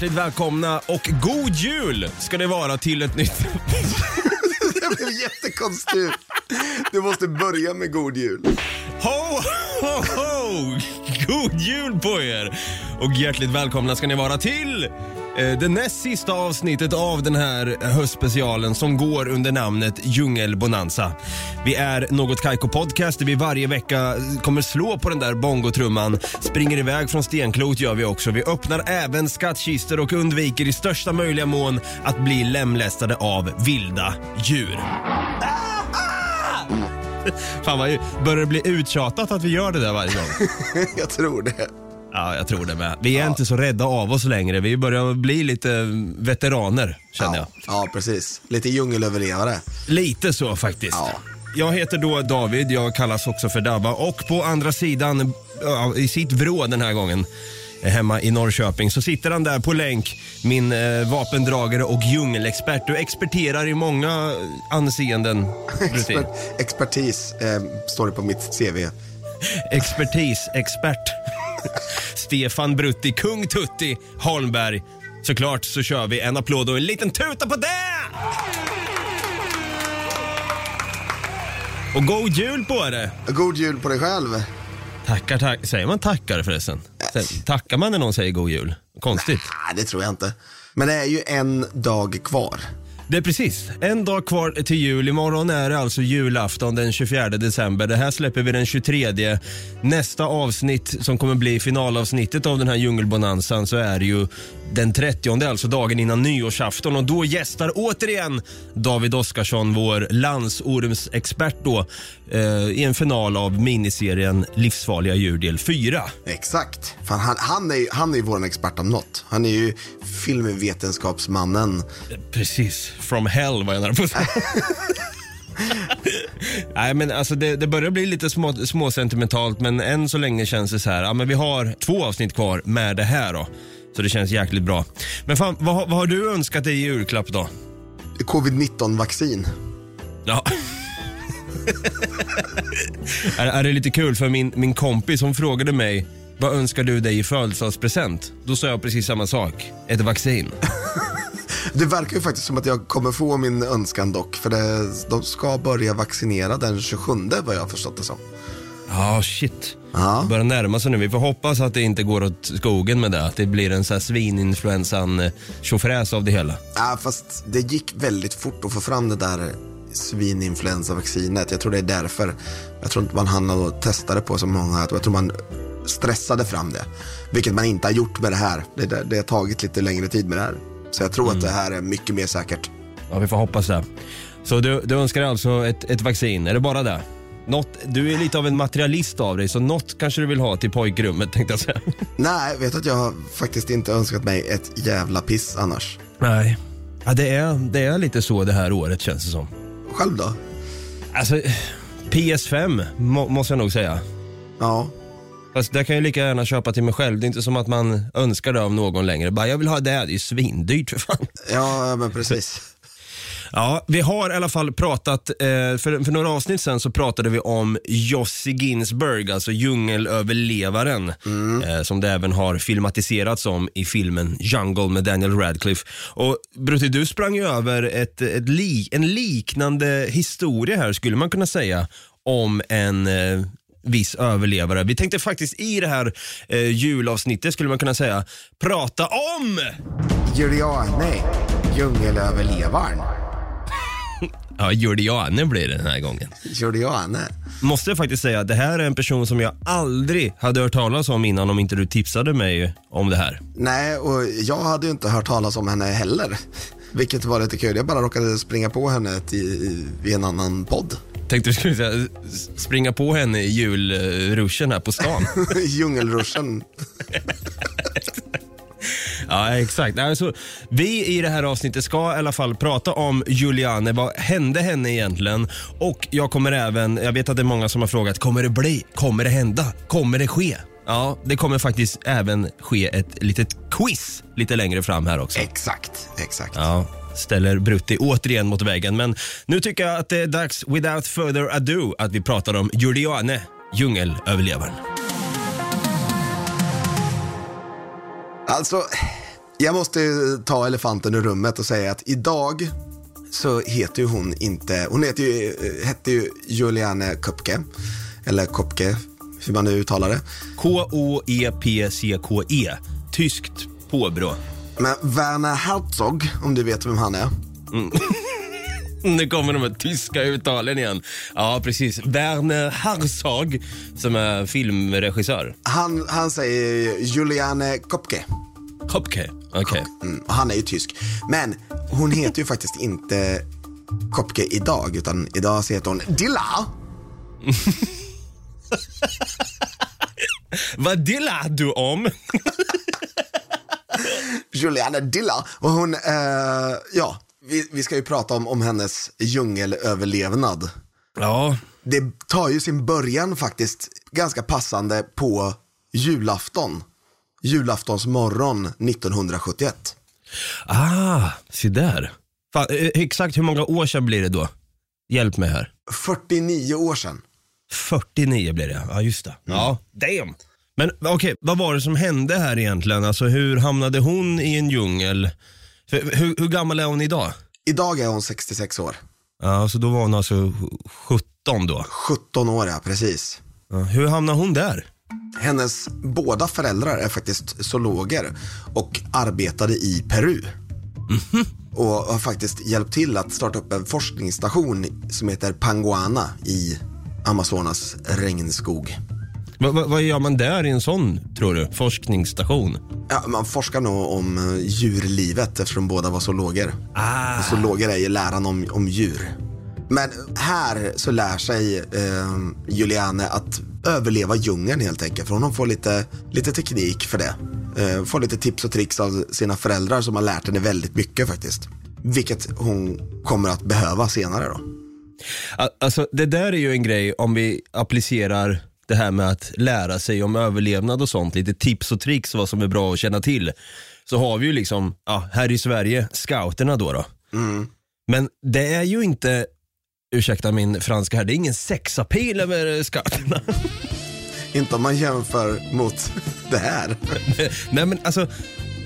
Hjärtligt välkomna och god jul ska det vara till ett nytt... Det blev jättekonstigt. Du måste börja med god jul. Ho, ho, ho! God jul på er! Och hjärtligt välkomna ska ni vara till Eh, det näst sista avsnittet av den här höstspecialen som går under namnet Djungelbonanza. Vi är Något Kaiko Podcast där vi varje vecka kommer slå på den där bongotrumman. Springer iväg från stenklot gör vi också. Vi öppnar även skattkistor och undviker i största möjliga mån att bli lemlästade av vilda djur. Fan vad börjar det bli uttjatat att vi gör det där varje gång? Jag tror det. Ja, jag tror det med. Vi är inte så rädda av oss längre. Vi börjar bli lite veteraner, känner jag. Ja, ja, precis. Lite djungelöverlevare. Lite så faktiskt. Ja. Jag heter då David, jag kallas också för Dabba och på andra sidan, ja, i sitt vrå den här gången, hemma i Norrköping, så sitter han där på länk, min eh, vapendragare och djungelexpert. Du experterar i många anseenden. Brutti. Expert, expertis eh, står det på mitt CV. Expertis, expert. Stefan Brutti, kung Tutti Holmberg. Såklart så kör vi en applåd och en liten tuta på det! Och god jul på det! God jul på dig själv. Tackar, tack. Säger man tackar förresten? Säger- Tackar man när någon säger god jul? Konstigt. Nej, det tror jag inte. Men det är ju en dag kvar. Det är precis. En dag kvar till jul. Imorgon är det alltså julafton den 24 december. Det här släpper vi den 23. Nästa avsnitt som kommer bli finalavsnittet av den här djungelbonanzan så är det ju den 30, alltså dagen innan nyårsafton. Och då gästar återigen David Oskarsson, vår landsormsexpert då, eh, i en final av miniserien Livsfarliga djur del 4. Exakt. Fan, han, han, är ju, han är vår expert om något. Han är ju filmvetenskapsmannen. Precis. From hell var jag nära på att säga. Nej men alltså det, det börjar bli lite små, små sentimentalt men än så länge känns det så här, ja men vi har två avsnitt kvar med det här då. Så det känns jäkligt bra. Men fan, vad, vad har du önskat dig i julklapp då? Covid-19-vaccin. Ja. är, är det lite kul för min, min kompis som frågade mig vad önskar du dig i födelsedagspresent? Då sa jag precis samma sak. Ett vaccin. Det verkar ju faktiskt som att jag kommer få min önskan dock. För det, de ska börja vaccinera den 27 vad jag har förstått det som. Ja, shit. Ja. Det börjar närma sig nu. Vi får hoppas att det inte går åt skogen med det. Att det blir en sån här svininfluensan eh, tjofräs av det hela. Ja, fast det gick väldigt fort att få fram det där svininfluensavaccinet. Jag tror det är därför. Jag tror inte man hann och testa det på så många. Jag tror man stressade fram det. Vilket man inte har gjort med det här. Det, det, har tagit lite längre tid med det här. Så jag tror att det här är mycket mer säkert. Ja, vi får hoppas det. Så du, du önskar alltså ett, ett vaccin. Är det bara det? Något, du är lite av en materialist av dig, så något kanske du vill ha till pojkrummet tänkte jag säga. Nej, vet att jag har faktiskt inte önskat mig ett jävla piss annars. Nej. Ja, det är, det är lite så det här året känns det som. Själv då? Alltså, PS5 må, måste jag nog säga. Ja, Fast det kan jag lika gärna köpa till mig själv. Det är inte som att man önskar det av någon längre. Bara, jag vill ha det, det är ju svindyrt för fan. ja men precis. Ja, vi har i alla fall pratat, eh, för, för några avsnitt sen så pratade vi om Jossi Ginsberg, alltså djungelöverlevaren, eh, som det även har filmatiserats om i filmen Jungle med Daniel Radcliffe. Och Brutti, du sprang ju över ett, ett li, en liknande historia här, skulle man kunna säga, om en eh, viss överlevare. Vi tänkte faktiskt i det här eh, julavsnittet, skulle man kunna säga, prata om Juliane, djungelöverlevaren. Ja, Juliane blir det den här gången. Juliane. Måste jag faktiskt säga att det här är en person som jag aldrig hade hört talas om innan om inte du tipsade mig om det här. Nej, och jag hade ju inte hört talas om henne heller. Vilket var lite kul. Jag bara råkade springa på henne i, en annan podd. Tänkte du skulle säga, springa på henne i julruschen här på stan. Djungelruschen. ja, exakt. Alltså, vi i det här avsnittet ska i alla fall prata om Juliane. Vad hände henne egentligen? Och jag kommer även, jag vet att det är många som har frågat, kommer det bli? Kommer det hända? Kommer det ske? Ja, det kommer faktiskt även ske ett litet quiz lite längre fram här också. Exakt, exakt. Ja, ställer Brutti återigen mot väggen. Men nu tycker jag att det är dags, without further ado, att vi pratar om Juliane, djungelöverlevaren. Alltså, Jag måste ta elefanten ur rummet och säga att idag så heter ju hon inte, hon heter ju, hette ju Juliane Köpke, eller Kopke, hur man nu uttalar det. K-O-E-P-C-K-E. Tyskt påbrå. Men Werner Herzog, om du vet vem han är. Nu kommer de här tyska uttalen igen. Ja, precis. Werner Herzog, som är filmregissör. Han, han säger Juliane Kopke. Kopke. Okej. Mm, och han är ju tysk. Men hon heter ju faktiskt inte Kopke idag, utan idag så heter hon Dilla. Vad dillar du om? Juliana Dilla. Och hon, eh, ja, vi, vi ska ju prata om, om hennes djungelöverlevnad. Ja, Det tar ju sin början faktiskt ganska passande på julafton. Julaftons morgon 1971. ah, se där. Fan, eh, exakt hur många år sedan blir det då? Hjälp mig här. 49 år sedan. 49 blir det, ja just det. Ja, damn. Men okej, vad var det som hände här egentligen? Alltså hur hamnade hon i en djungel? Hur, hur gammal är hon idag? Idag är hon 66 år. Ja, så då var hon alltså 17 då. 17 år, ja, precis. Ja, hur hamnade hon där? Hennes båda föräldrar är faktiskt zoologer och arbetade i Peru. Och har faktiskt hjälpt till att starta upp en forskningsstation som heter Panguana i Amazonas regnskog. Va, va, vad gör man där i en sån, tror du? Forskningsstation? Ja, man forskar nog om eh, djurlivet eftersom båda var zoologer. Ah. Zoologer är ju läran om, om djur. Men här så lär sig eh, Juliane att överleva djungeln helt enkelt. För hon får lite, lite teknik för det. Eh, får lite tips och tricks av sina föräldrar som har lärt henne väldigt mycket faktiskt. Vilket hon kommer att behöva senare då. Alltså det där är ju en grej om vi applicerar det här med att lära sig om överlevnad och sånt, lite tips och tricks vad som är bra att känna till. Så har vi ju liksom, ja, här i Sverige, scouterna då. då. Men det är ju inte, ursäkta min franska här, det är ingen sexapil över scouterna. Inte om man jämför mot det här. Nej men alltså,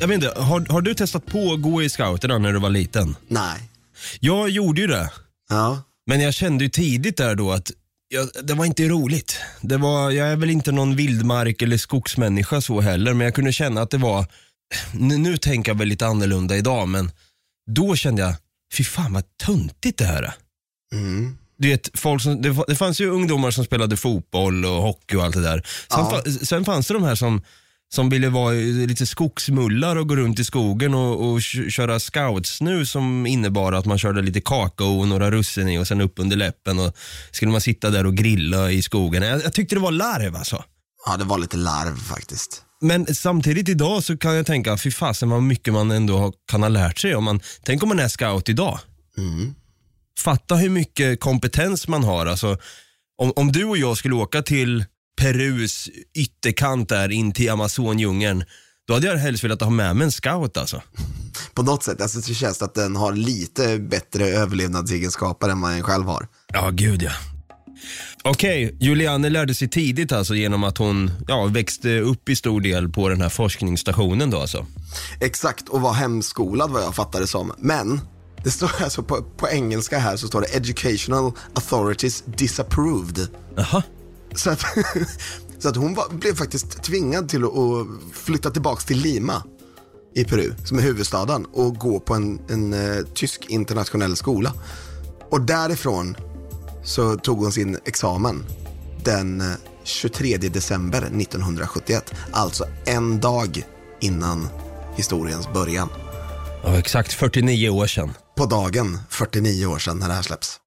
jag vet inte, har, har du testat på att gå i scouterna när du var liten? Nej. Jag gjorde ju det. Ja. Men jag kände ju tidigt där då att jag, det var inte roligt. Det var, jag är väl inte någon vildmark eller skogsmänniska så heller, men jag kunde känna att det var, nu, nu tänker jag väl lite annorlunda idag, men då kände jag, fy fan vad töntigt det här är. Mm. Du vet, folk som, det, det fanns ju ungdomar som spelade fotboll och hockey och allt det där. Sen, Ja. fa, sen fanns det de här som, som ville vara lite skogsmullar och gå runt i skogen och, och kö- köra scoutsnu som innebar att man körde lite kakao och några russin i och sen upp under läppen och skulle man sitta där och grilla i skogen. Jag, jag tyckte det var larv alltså. ja, det var lite larv faktiskt. Men samtidigt idag så kan jag tänka, fy fasen vad mycket man ändå kan ha lärt sig. Om man, tänk om man är scout idag. Mm. Fatta hur mycket kompetens man har. Alltså, om, om du och jag skulle åka till Perus ytterkant där in till Amazondjungeln, då hade jag helst velat ha med mig en scout alltså. På något sätt, alltså, det känns att den har lite bättre överlevnadsegenskaper än vad den själv har. Ja, gud ja. Okej, Juliane lärde sig tidigt alltså genom att hon ja, växte upp i stor del på den här forskningsstationen då alltså. Exakt, och var hemskolad vad jag fattar det som. Men, det står alltså på, på engelska här så står det Educational Authorities Disapproved. Jaha. Så att, så att hon var, blev faktiskt tvingad till att, att flytta tillbaks till Lima i Peru, som är huvudstaden, och gå på en, en eh, tysk internationell skola. Och därifrån så tog hon sin examen den eh, 23 december 1971. Alltså en dag innan historiens början. Ja, exakt 49 år sedan. På dagen 49 år sedan när det här släpps.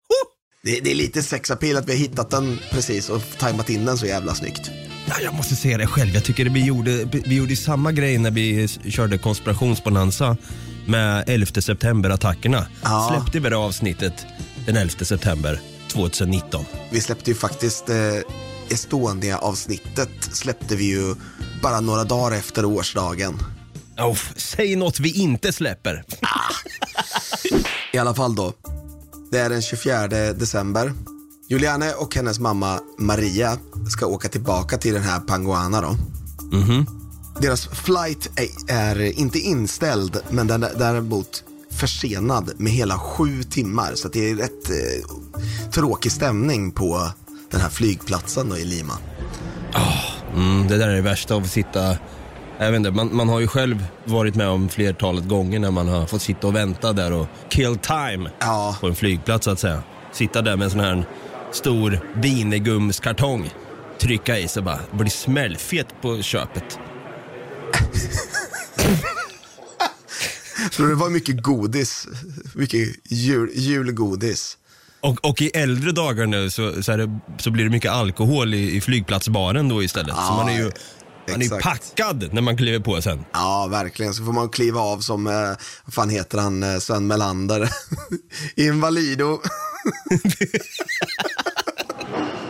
Det, det är lite sexapil att vi har hittat den precis och tajmat in den så jävla snyggt. Ja, jag måste säga det själv. Jag tycker vi gjorde, vi gjorde samma grej när vi körde konspirationsbonanza med 11 september-attackerna. Ja. Släppte vi det avsnittet den 11 september 2019. Vi släppte ju faktiskt eh, Estonia-avsnittet släppte vi ju bara några dagar efter årsdagen. Oh, säg något vi inte släpper. I alla fall då. Det är den 24 december. Juliane och hennes mamma Maria ska åka tillbaka till den här Panguana då. Deras flight är, är inte inställd, men den är däremot försenad med hela sju timmar. Så det är rätt eh, tråkig stämning på den här flygplatsen då i Lima. Mm, det där är det värsta av att sitta jag vet inte, man, man har ju själv varit med om flertalet gånger när man har fått sitta och vänta där och kill time Ja. på en flygplats så att säga. Sitta där med en sån här stor vinegumskartong, trycka i sig bara, bli smällfet på köpet. Så det var mycket godis, mycket jul, julgodis. Och, och i äldre dagar nu så, så, är det, så blir det mycket alkohol i, i flygplatsbaren då istället. så Ja, man är ju man är ju packad när man kliver på sen. Ja, verkligen. Så får man kliva av som, eh, vad fan heter han, eh, Sven Melander. Invalido.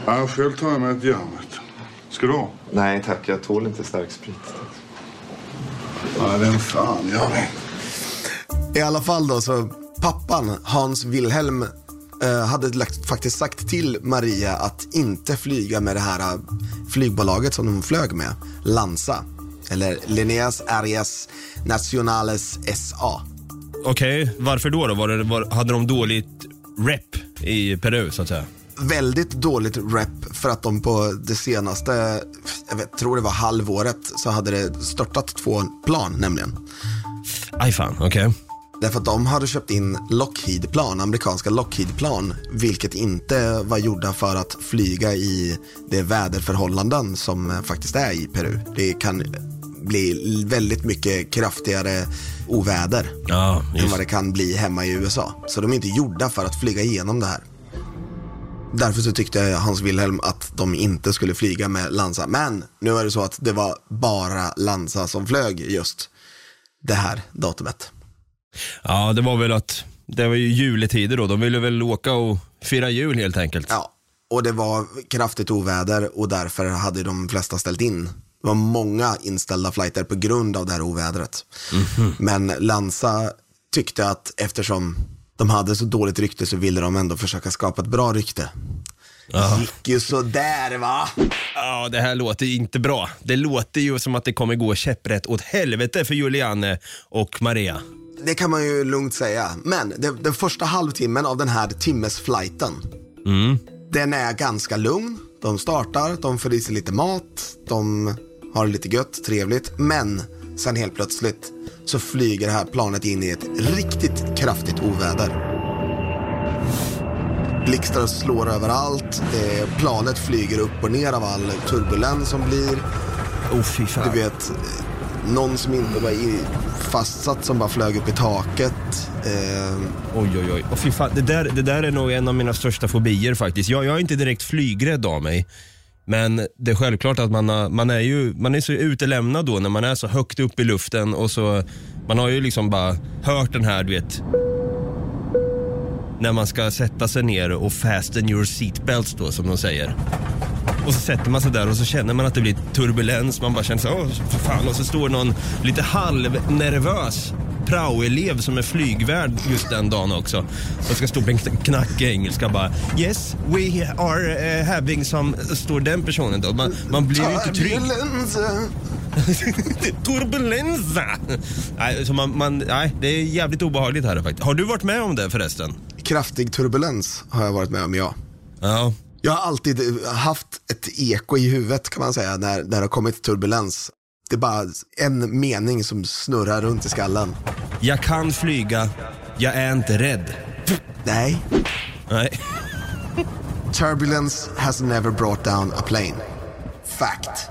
Ja, själv tar jag mig ett järnet. Ska du ha? Nej tack, jag tål inte stark sprit. Nej, vem fan gör det? I alla fall då så, pappan, Hans Wilhelm, hade lagt, faktiskt sagt till Maria att inte flyga med det här eh, flygbolaget som de flög med, Lanza. Eller Linneas Areas Nacionales SA. Okej, varför då? då? Var det, var, hade de dåligt rep i Peru så att säga? Väldigt dåligt rep för att de på det senaste, jag vet, tror det var halvåret, så hade det störtat två plan nämligen. Aj fan, okej. Därför att de hade köpt in Lockheed-plan, amerikanska Lockheed-plan, vilket inte var gjorda för att flyga i de väderförhållanden som faktiskt är i Peru. Det kan bli väldigt mycket kraftigare oväder Ja, än vad det kan bli hemma i USA. Så de är inte gjorda för att flyga igenom det här. Därför så tyckte Hans Wilhelm att de inte skulle flyga med Lanza. Men nu är det så att det var bara Lanza som flög just det här datumet. Ja, det var väl att det var ju juletider då. De ville väl åka och fira jul helt enkelt. Ja, och det var kraftigt oväder och därför hade de flesta ställt in. Det var många inställda flighter på grund av det här ovädret. Men Lanza tyckte att eftersom de hade så dåligt rykte så ville de ändå försöka skapa ett bra rykte. Ja. Gick ju sådär va? Ja, det här låter ju inte bra. Det låter ju som att det kommer gå käpprätt åt helvete för Juliane och Maria. Det kan man ju lugnt säga. Men det, den första halvtimmen av den här timmesflighten, den är ganska lugn. De startar, de får i sig lite mat, de har det lite gött, trevligt. Men sen helt plötsligt så flyger det här planet in i ett riktigt kraftigt oväder. Blixtar slår överallt, det, planet flyger upp och ner av all turbulens som blir. Oh, fy fan. Du vet, någon som inte var i, fastsatt som bara flög upp i taket. Eh, Oj, oj, oj. Och fy fan, det, där, det där är nog en av mina största fobier faktiskt. Jag, jag är inte direkt flygrädd av mig. Men det är självklart att man, har, man, är ju, man är så utelämnad då när man är så högt upp i luften och så, man har ju liksom bara hört den här, du vet, när man ska sätta sig ner och fasten your seatbelts då som de säger. Och så sätter man sig där och så känner man att det blir turbulens. Man bara känner så, åh för fan. Och så står någon lite halvnervös praoelev som är flygvärd just den dagen också. Och ska stå på en kn- knackig engelska bara Yes, we are uh, having some, står den personen då. Man, man blir ju inte trygg. turbulens. Turbulensa! Nej, så man, man, nej, det är jävligt obehagligt här faktiskt. Har du varit med om det förresten? Kraftig turbulens har jag varit med om, ja. Ja. Jag har alltid haft ett eko i huvudet kan man säga när, när det har kommit turbulens. Det är bara en mening som snurrar runt i skallen. Jag kan flyga, jag är inte rädd. Nej, Nej. turbulence has never brought down a plane. Fact.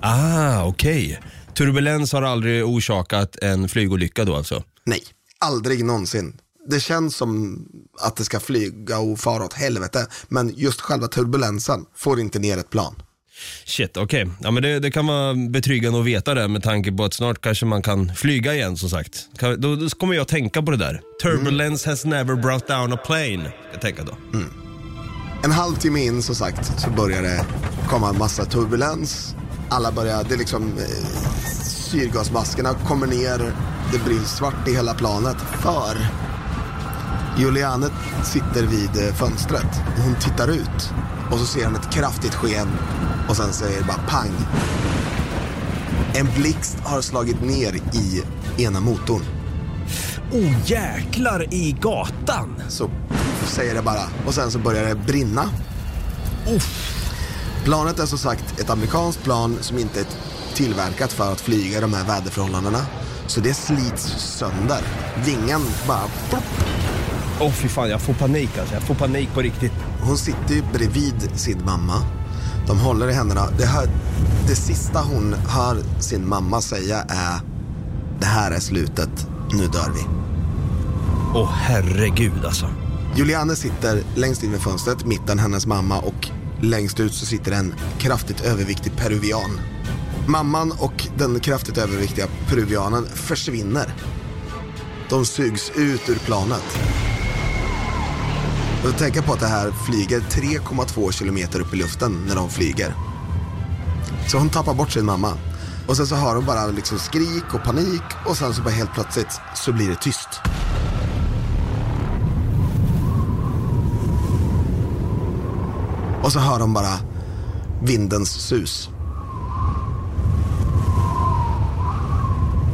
Ah, okej. Turbulens har aldrig orsakat en flygolycka då alltså? Nej, aldrig någonsin. Det känns som att det ska flyga och fara åt helvete, men just själva turbulensen får inte ner ett plan. Shit, okej. Ja, men det, det kan vara betryggande att veta det med tanke på att snart kanske man kan flyga igen som sagt. Kan, då, då kommer jag tänka på det där. Turbulence has never brought down a plane. Jag tänka då. En halvtimme in som sagt så börjar det komma en massa turbulens. Alla börjar, det är liksom eh, syrgasmaskerna kommer ner, det blir svart i hela planet. För Juliane sitter vid eh, fönstret hon tittar ut och så ser hon ett kraftigt sken och sen säger det bara pang. En blixt har slagit ner i ena motorn. Oh jäklar i gatan! Så säger det bara. Och sen så börjar det brinna. Planet är som sagt ett amerikanskt plan som inte är tillverkat för att flyga i de här väderförhållandena. Så det slits sönder. Vingen bara... plopp. Åh fy fan, jag får panik alltså. Jag får panik på riktigt. Hon sitter ju bredvid sin mamma. De håller i händerna. Det, här, det sista hon hör sin mamma säga är Det här är slutet. Nu dör vi. Åh herregud alltså. Juliane sitter längst in vid fönstret, mitten hennes mamma och längst ut så sitter en kraftigt överviktig peruvian. Mamman och den kraftigt överviktiga peruvianen försvinner. De sugs ut ur planet. Och tänka på att det här flyger 3,2 kilometer upp i luften när de flyger. Så hon tappar bort sin mamma. Och sen så hör hon bara liksom skrik och panik och sen så bara helt plötsligt så blir det tyst. Och så hör de bara vindens sus.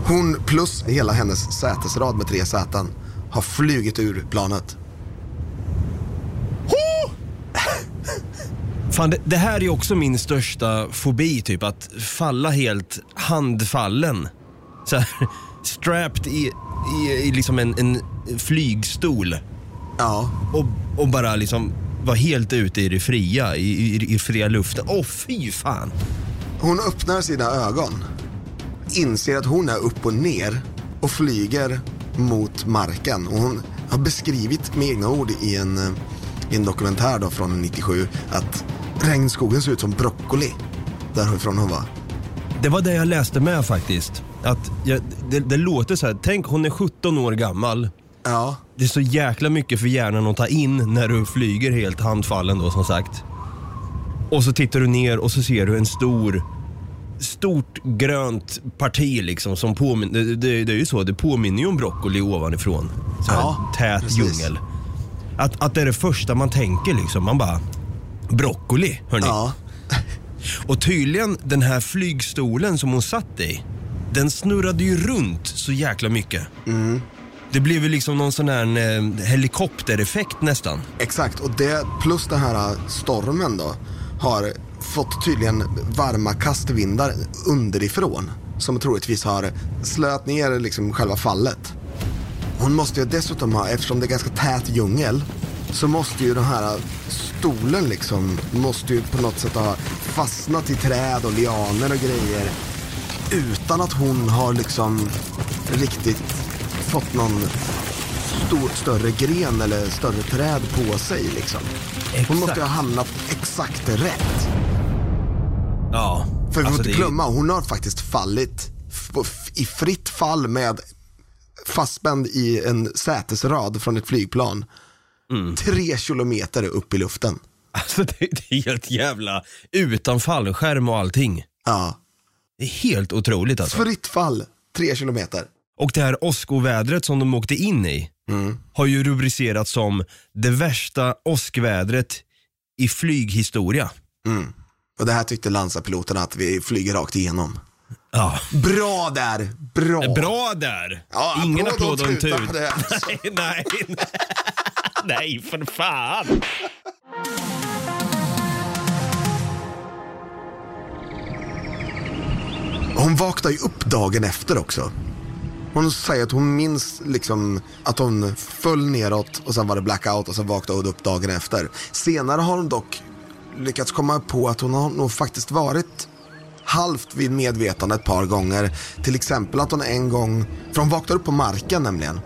Hon plus hela hennes sätesrad med tre säten har flugit ur planet. Fan, det, det här är ju också min största fobi, typ att falla helt handfallen. Så här, strapped i, i, i liksom en, en flygstol Ja, och, och bara liksom vara helt ute i det fria, i, i, i fria luften. Åh fy fan! hon öppnar sina ögon, inser att hon är upp och ner och flyger mot marken. Och hon har beskrivit med egna ord i en, eh, i en dokumentär då från 97 att regnskogen ser ut som broccoli därifrån hon var. Det var det jag läste med faktiskt. Att jag, det, det låter så här, tänk hon är 17 år gammal. Ja, Det är så jäkla mycket för hjärnan att ta in när du flyger helt handfallen då som sagt. Och så tittar du ner och så ser du en stor, stort grönt parti liksom som påminner, det, det, det är ju så, det påminner ju om broccoli ovanifrån. Så här Ja, tät precis. djungel. Att, att det är det första man tänker liksom, man bara, broccoli hörni. ja, Och tydligen den här flygstolen som hon satt i, den snurrade ju runt så jäkla mycket. Det blev ju liksom någon sån här eh, helikoptereffekt nästan. exakt. Och det plus den här eh, stormen då har fått tydligen varma kastvindar underifrån som troligtvis har slöt ner liksom själva fallet. Hon måste ju dessutom ha, eftersom det är ganska tät djungel, så måste ju den här stolen liksom, måste ju på något sätt ha fastnat i träd och lianer och grejer utan att hon har liksom riktigt fått någon stor, större gren eller större träd på sig liksom. Hon måste ju ha hamnat exakt rätt. Ja. För vi får alltså, inte det är- glömma, hon har faktiskt fallit i fritt fall med fastspänd i en sätesrad från ett flygplan. Mm. Tre kilometer upp i luften. Alltså det, det är helt jävla utan fallskärm och allting. Ja. Det är helt otroligt alltså. Fritt fall, tre kilometer. Och det här åskovädret som de åkte in i har ju rubricerats som det värsta åskvädret i flyghistoria. Och det här tyckte Lansa-piloterna att vi flyger rakt igenom. Ja. Bra där, bra. Bra där! Ja, Ingen applåd och en tut. nej, nej, nej. nej, för fan. Hon vaknar ju upp dagen efter också. Hon säger att hon minns liksom att hon föll neråt och sen var det blackout och sen vaknade hon upp dagen efter. Senare har hon dock lyckats komma på att hon har nog faktiskt varit halvt vid medvetande ett par gånger. Till exempel att hon en gång, för hon vaknar upp på marken nämligen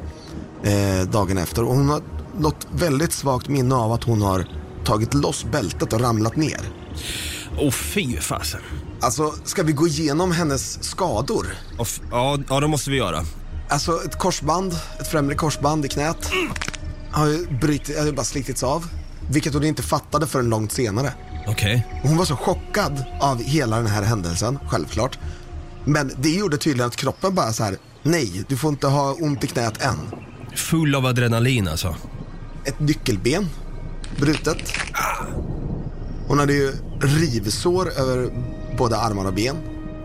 eh, dagen efter och hon har något väldigt svagt minne av att hon har tagit loss bältet och ramlat ner. Åh fy fasen. Alltså, ska vi gå igenom hennes skador? Och f- Ja, ja, det måste vi göra. Alltså ett korsband, ett främre korsband i knät har ju har ju bara slitits av. Vilket hon inte fattade förrän långt senare. Okej. Och Hon var så chockad av hela den här händelsen, självklart. Men det gjorde tydligen att kroppen bara så här: nej, du får inte ha ont i knät än. Full av adrenalin alltså. Ett nyckelben, brutet. Hon hade ju rivsår över både armar och ben.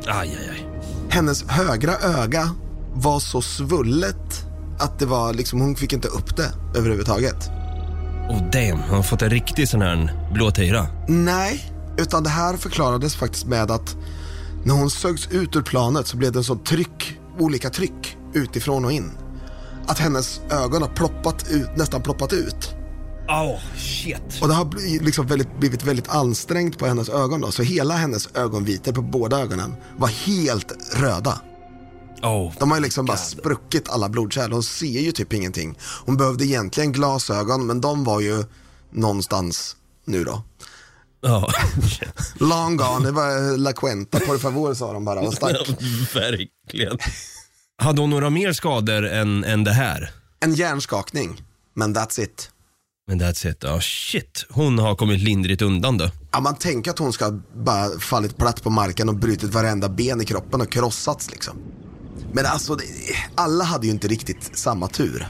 Aj, aj, aj. Hennes högra öga var så svullet att det var liksom, hon fick inte upp det överhuvudtaget. Oh damn, har fått en riktig sån här blåtira. Nej, utan det här förklarades faktiskt med att när hon sögs ut ur planet så blev det en sån tryck, olika tryck utifrån och in. Att hennes ögon har ploppat ut, nästan ploppat ut. Oh shit. Och det har bli- liksom väldigt, blivit väldigt ansträngt på hennes ögon då. Så hela hennes ögonvitor på båda ögonen var helt röda. Oh. De har ju liksom bara spruckit alla blodkärl. Hon ser ju typ ingenting. Hon behövde egentligen glasögon, men de var ju någonstans nu då. Ja, Long gone, det var La Cuenta, por favor sa de bara och stack. verkligen. Hade hon några mer skador än, än det här? En hjärnskakning, men that's it. Men that's it. Ja, shit. Hon har kommit lindrigt undan då. Ja, man tänker att hon ska bara fallit platt på marken och brutit varenda ben i kroppen och krossats liksom. Men alltså, alla hade ju inte riktigt samma tur.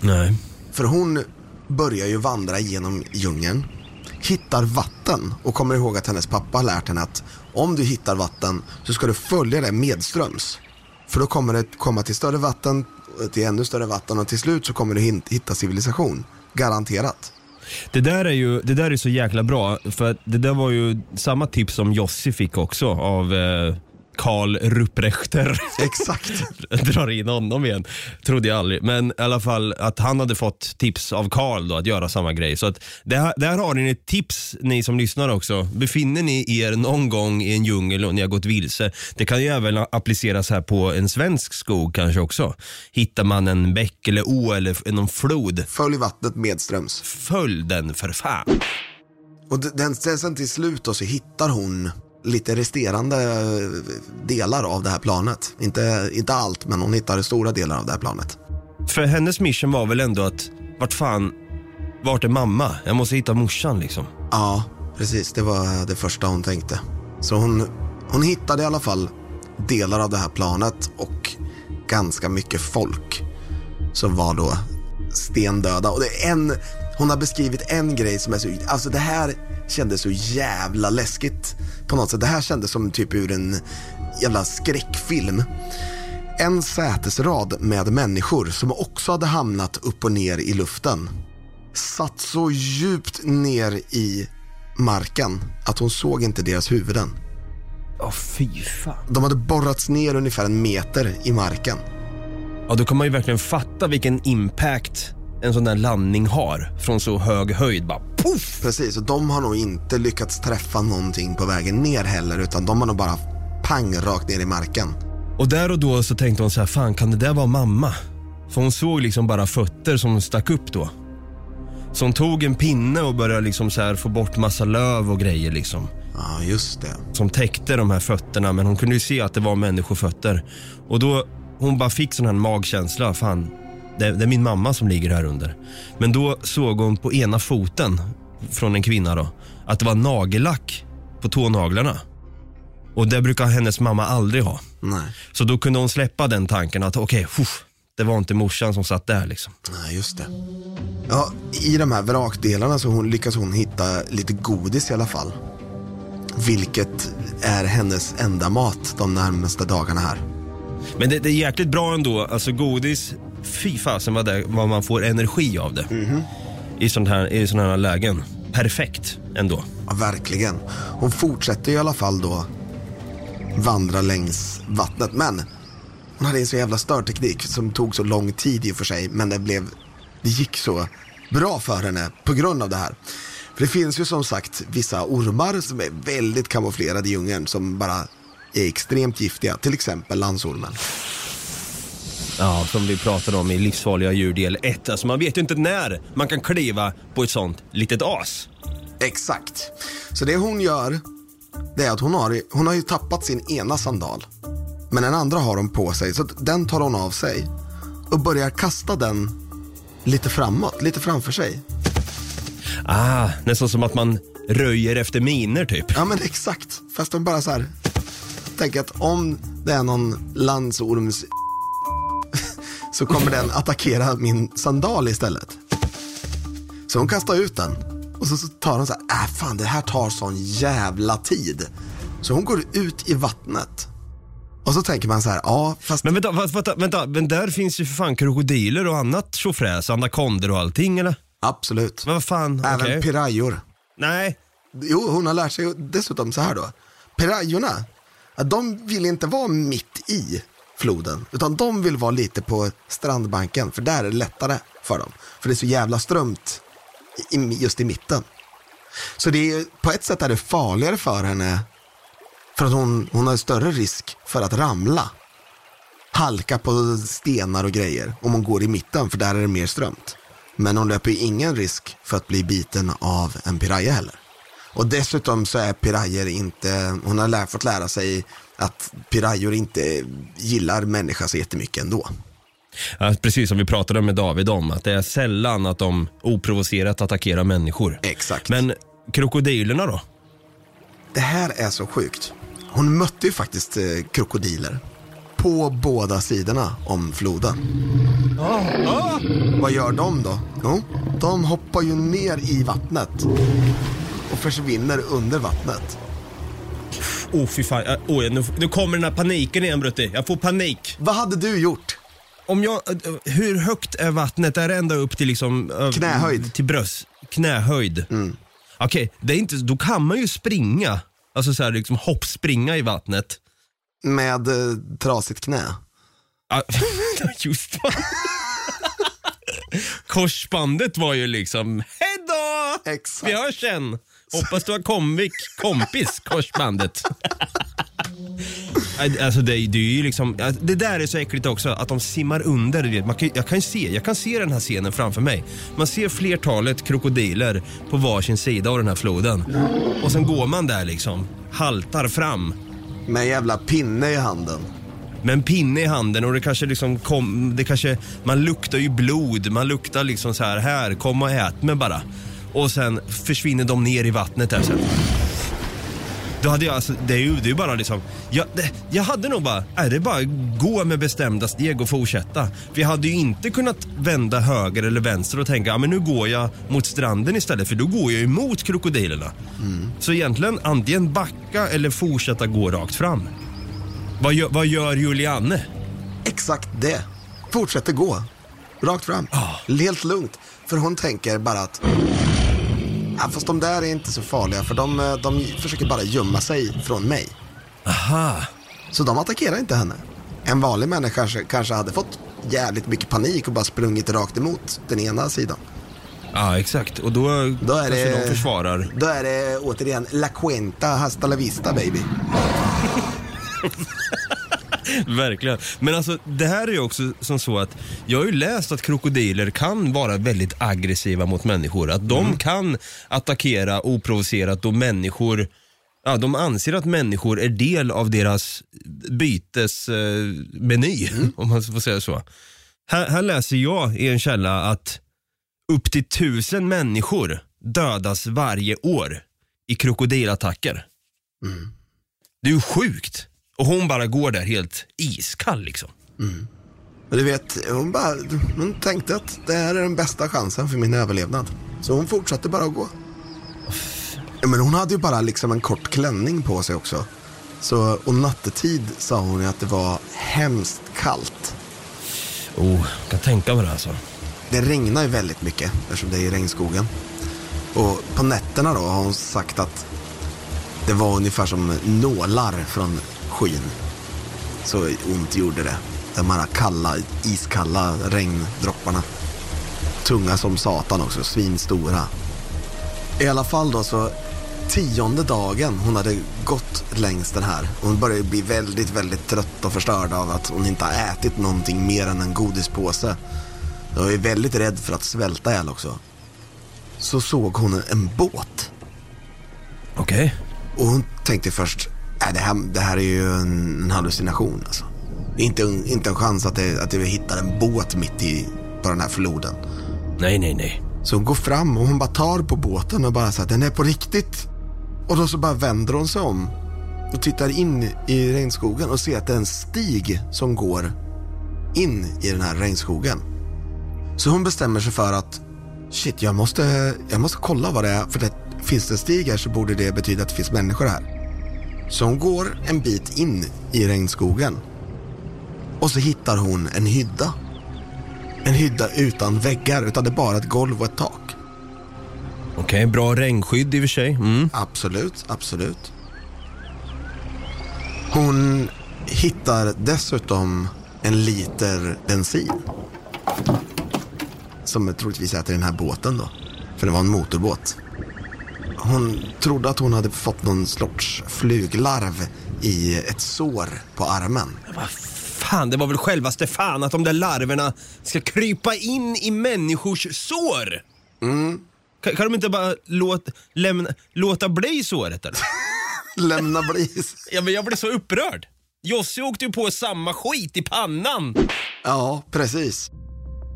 Nej. För hon börjar ju vandra genom djungeln, hittar vatten och kommer ihåg att hennes pappa har lärt henne att om du hittar vatten så ska du följa det medströms. För då kommer det komma till större vatten, till ännu större vatten och till slut så kommer du hitta civilisation. Garanterat. Det där är ju det där är så jäkla bra, för det där var ju samma tips som Jossi fick också av eh, Karl Rupprechter. Exakt. Drar in honom igen. Trodde jag aldrig. Men i alla fall att han hade fått tips av Karl då att göra samma grej. Så att där, där har ni ett tips ni som lyssnar också. Befinner ni er någon gång i en djungel och ni har gått vilse. Det kan ju även appliceras här på en svensk skog kanske också. Hittar man en bäck eller å eller någon flod. Följ vattnet medströms. Följ den för fan. Och den, sen till slut då så hittar hon lite resterande delar av det här planet. Inte, inte allt, men hon hittar stora delar av det här planet. För hennes mission var väl ändå att, vart fan, vart är mamma? Jag måste hitta morsan liksom. Ja, precis. Det var det första hon tänkte. Så hon, hon hittade i alla fall delar av det här planet och ganska mycket folk som var då stendöda. Och det är en, hon har beskrivit en grej som är så, alltså det här kändes så jävla läskigt på något sätt. Det här kändes som typ ur en jävla skräckfilm. En sätesrad med människor som också hade hamnat upp och ner i luften satt så djupt ner i marken att hon såg inte deras huvuden. Åh fy fan. De hade borrats ner ungefär en meter i marken. Ja, då kan man ju verkligen fatta vilken impact en sån där landning har från så hög höjd. Bara poff! Precis, och de har nog inte lyckats träffa någonting på vägen ner heller utan de har nog bara pang rakt ner i marken. Och där och då så tänkte hon så här, fan kan det där vara mamma? För hon såg liksom bara fötter som stack upp då. Så hon tog en pinne och började liksom så här få bort massa löv och grejer liksom. Ja, just det. Som täckte de här fötterna men hon kunde ju se att det var människofötter. Och då, hon bara fick sån här magkänsla, fan det, det är min mamma som ligger här under. Men då såg hon på ena foten från en kvinna då, att det var nagellack på tånaglarna. Och det brukar hennes mamma aldrig ha. Nej, Så då kunde hon släppa den tanken att okej, okay, det var inte morsan som satt där liksom. nej just det. Ja, i de här vrakdelarna så hon, lyckas hon hitta lite godis i alla fall. Vilket är hennes enda mat de närmaste dagarna här. Men det, det är jäkligt bra ändå, alltså godis, fy fasen vad, det, vad man får energi av det. I sådana här, i såna här lägen. Perfekt ändå. Ja, verkligen. Hon fortsätter i alla fall då vandra längs vattnet. Men hon hade en så jävla störteknik som tog så lång tid i och för sig. Men det, blev, det gick så bra för henne på grund av det här. För det finns ju som sagt vissa ormar som är väldigt kamouflerade i djungeln som bara är extremt giftiga. Till exempel landsormen. Ja, som vi pratade om i Livsfarliga djur del 1. Alltså man vet ju inte när man kan kliva på ett sånt litet as. Exakt. Så det hon gör, det är att hon har, hon har ju tappat sin ena sandal. Men den andra har hon på sig, så den tar hon av sig. Och börjar kasta den lite framåt, lite framför sig. Ah, nästan som att man röjer efter miner typ. Ja men exakt. Fast hon bara så här. Tänker att om det är någon landsorms så kommer den attackera min sandal istället. Så hon kastar ut den. Och så, tar hon så här, äh fan det här tar sån jävla tid. Så hon går ut i vattnet Och så tänker man så här, ja fast Men vänta, vänta, vänta, men där finns ju för fan krokodiler och annat tjofräs, anakonder och allting eller? absolut. Men vad fan, Även okej. pirajor. Nej, Jo, hon har lärt sig dessutom så här då. Pirajorna, de vill inte vara mitt i floden, utan de vill vara lite på strandbanken, för där är det lättare för dem. För det är så jävla strömt i, just i mitten. Så det är, på ett sätt är det farligare för henne, för att hon, hon har större risk för att ramla. Halka på stenar och grejer om hon går i mitten, för där är det mer strömt. Men hon löper ju ingen risk för att bli biten av en piraya heller. Och dessutom så är pirajer inte, hon har lär, fått lära sig att pirajor inte gillar människa så jättemycket ändå. ja, precis som vi pratade med David om, att det är sällan att de oprovocerat attackerar människor. Exakt. Men krokodilerna då? Det här är så sjukt. Hon mötte ju faktiskt eh, krokodiler på båda sidorna om floden. Vad gör de då? Jo, de hoppar ju ner i vattnet och försvinner under vattnet. Oh fy fan, oh, nu, nu kommer den här paniken igen Brutti. Jag får panik. Vad hade du gjort? Om jag, hur högt är vattnet? Är det ända upp till liksom... Knähöjd. Till bröst? Knähöjd? Okej, det är inte, då kan man ju springa. Alltså så här, liksom hoppspringa i vattnet. Med eh, trasigt knä. Ja, Just det. Korsbandet var ju liksom, hejdå! Exakt. Vi hörs sen. Hoppas du har komvik, kompis, korsbandet. Alltså det, det är ju liksom, det där är så äckligt också, att de simmar under. du vet. Man kan, jag, kan se, jag kan se den här scenen framför mig. Man ser flertalet krokodiler på varsin sida av den här floden. Och sen går man där liksom, haltar fram Med en jävla pinne i handen. med en pinne i handen och det kanske liksom kom, det kanske, man luktar ju blod, man luktar liksom så här, här, kom och ät mig bara. Och sen försvinner de ner i vattnet där sen. Då hade jag alltså, det är ju, det är ju bara liksom, jag, det, jag hade nog bara, är det bara gå med bestämda steg och fortsätta. För jag hade ju inte kunnat vända höger eller vänster och tänka, ja men nu går jag mot stranden istället för då går jag ju mot krokodilerna. Så egentligen antingen backa eller fortsätta gå rakt fram. Vad gör, vad gör Julianne? Exakt det. Fortsätter gå. Rakt fram. Helt lugnt. För hon tänker bara att ja, fast de där är inte så farliga för de, eh, de försöker bara gömma sig från mig. Aha. Så de attackerar inte henne. En vanlig människa kanske, kanske hade fått jävligt mycket panik och bara sprungit rakt emot den ena sidan. Ja, exakt. Och då, Då är kanske det- de försvarar. Då är det återigen La Cuenta Hasta La Vista baby. Verkligen. Men alltså, det här är ju också som så att jag har ju läst att krokodiler kan vara väldigt aggressiva mot människor. Att de kan attackera oprovocerat då människor Ja, de anser att människor är del av deras bytesmeny, om man får säga så. Här, här läser jag i en källa att upp till tusen människor dödas varje år i krokodilattacker. Det är ju sjukt. Och hon bara går där helt iskall liksom. Och du vet, hon, bara, hon tänkte att det här är den bästa chansen för min överlevnad. Så hon fortsatte bara att gå. Ja, Men hon hade ju bara liksom en kort klänning på sig också. Så, och nattetid sa hon ju att det var hemskt kallt. Oh, jag kan tänka mig det alltså. Det regnar ju väldigt mycket eftersom det är i regnskogen. Och på nätterna då har hon sagt att det var ungefär som nålar från skyn. Så ont gjorde det. De här kalla, iskalla regndropparna. Tunga som satan också, svinstora. I alla fall då så tionde dagen hon hade gått längs den här. Hon började bli väldigt, väldigt trött och förstörd av att hon inte har ätit någonting mer än en godispåse. Jag är väldigt rädd för att svälta ihjäl också. Så såg hon en båt. Okej. Och hon tänkte först, äh, det, här, det här är ju en, en hallucination alltså. Inte, en- inte en chans att, det, att vi hittar en båt mitt i på den här floden. Nej, nej, nej. Så hon går fram och hon bara tar på båten och bara så här, den är på riktigt. Och då så bara vänder hon sig om och tittar in i regnskogen och ser att det är en stig som går in i den här regnskogen. Så hon bestämmer sig för att shit, jag måste, jag måste kolla vad det är. För det, finns det en stig här så borde det betyda att det finns människor här. Så hon går en bit in i regnskogen. Och så hittar hon en hydda. En hydda utan väggar, utan det är bara ett golv och ett tak. Okej, bra regnskydd i och för sig. Mm. Absolut, absolut. Hon hittar dessutom en liter bensin. Som troligtvis är till den här båten då. För det var en motorbåt. Hon trodde att hon hade fått någon sorts fluglarv i ett sår på armen. Vad fan, det var väl självaste fan att de där larverna ska krypa in i människors sår? Kan, kan de inte bara låt, lämna, låta bli såret eller? Lämna bli. Ja, men jag blev så upprörd. Jossi åkte ju på samma skit i pannan. Ja, precis.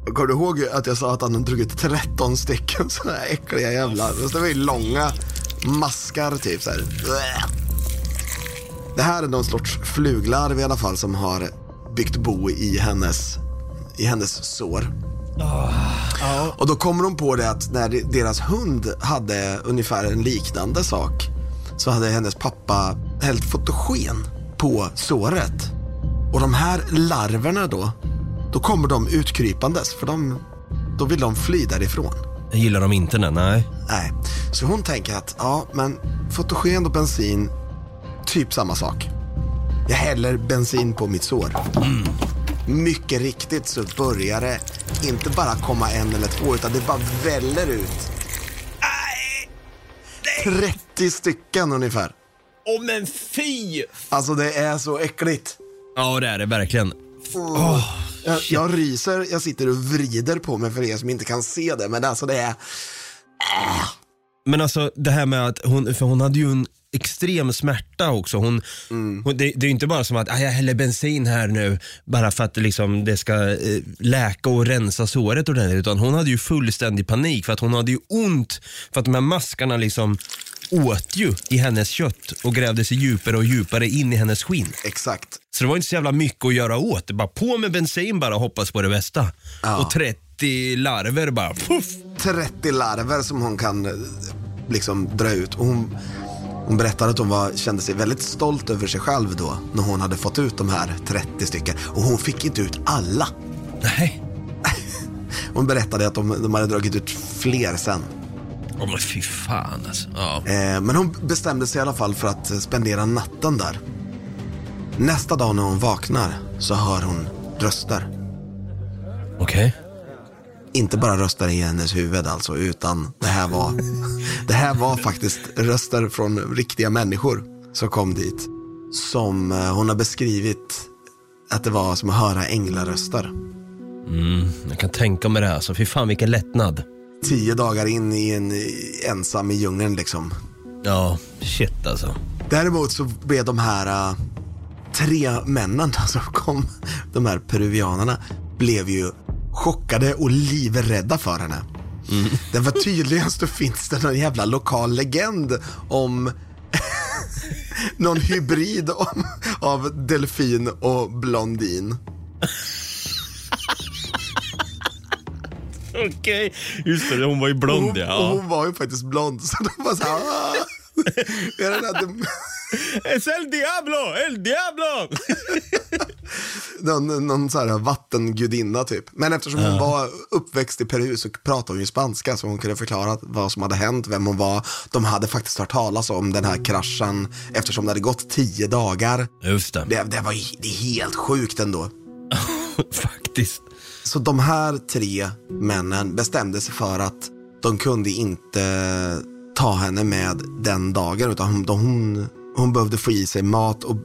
Kommer du ihåg att jag sa att han hade druckit 13 stycken sådana här äckliga jävlar? Och Det var ju långa maskar typ så här. Det här är någon sorts fluglarv i alla fall som har byggt bo i hennes, i hennes sår. Och då kommer de på det att när deras hund hade ungefär en liknande sak så hade hennes pappa hällt fotogen på såret. Och de här larverna då, då kommer de utkrypandes för de, då vill de fly därifrån. Gillar dem inte, nej. nej. Nej, så hon tänker att ja, men fotogen och bensin, typ samma sak. Jag häller bensin på mitt sår. Mycket riktigt så börjar det inte bara komma en eller två, utan det bara väller ut. 30 stycken ungefär. Åh men fy! Alltså det är så äckligt. Ja, det är det verkligen. Jag, jag ryser, jag sitter och vrider på mig för er som inte kan se det, men alltså det är... Men alltså det här med att hon, för hon hade ju en extrem smärta också. Hon, hon, det, det är ju inte bara som att ah, jag häller bensin här nu bara för att liksom, det ska eh, läka och rensa såret ordentligt. Utan hon hade ju fullständig panik för att hon hade ju ont för att de här maskarna liksom åt ju i hennes kött och grävde sig djupare och djupare in i hennes skinn. Exakt. Så det var inte så jävla mycket att göra åt. Det bara på med bensin bara och hoppas på det bästa. Ja. Och 30 larver bara puff. 30 larver som hon kan eh, liksom dra ut. Och hon, hon berättade att hon var, kände sig väldigt stolt över sig själv då när hon hade fått ut de här 30 stycken. Och hon fick inte ut alla. Nej. Hon berättade att de, de hade dragit ut fler sen. Åh men fy fan alltså. Ja. Eh, men hon bestämde sig i alla fall för att spendera natten där. Nästa dag när hon vaknar så hör hon röster. Okej. Inte bara röster i hennes huvud alltså, utan det här var, det här var faktiskt röster från riktiga människor som kom dit. Som eh, hon har beskrivit att det var som att höra änglaröster. Jag kan tänka mig det här. Så fy fan vilken lättnad. Tio dagar in i en ensam i djungeln liksom. Ja, shit alltså. Däremot så blev de här äh, tre männen som kom, de här peruvianerna, blev ju chockade och livrädda för henne. Det var tydligen så finns det någon jävla lokal legend om någon hybrid om, av delfin och blondin. Okej, just det. Hon var ju blond hon, ja. hon var ju faktiskt blond, så de var så här, "Ah." Es el diablo, el diablo! någon, någon så här vattengudinna typ. Men eftersom hon var uppväxt i Peru så pratade hon ju spanska så hon kunde förklara vad som hade hänt, vem hon var. De hade faktiskt hört talas om den här kraschen eftersom det hade gått tio dagar. Just det. Det, det var det är helt sjukt ändå. Faktiskt. Så de här tre männen bestämde sig för att de kunde inte ta henne med den dagen utan hon, hon, hon behövde få i sig mat och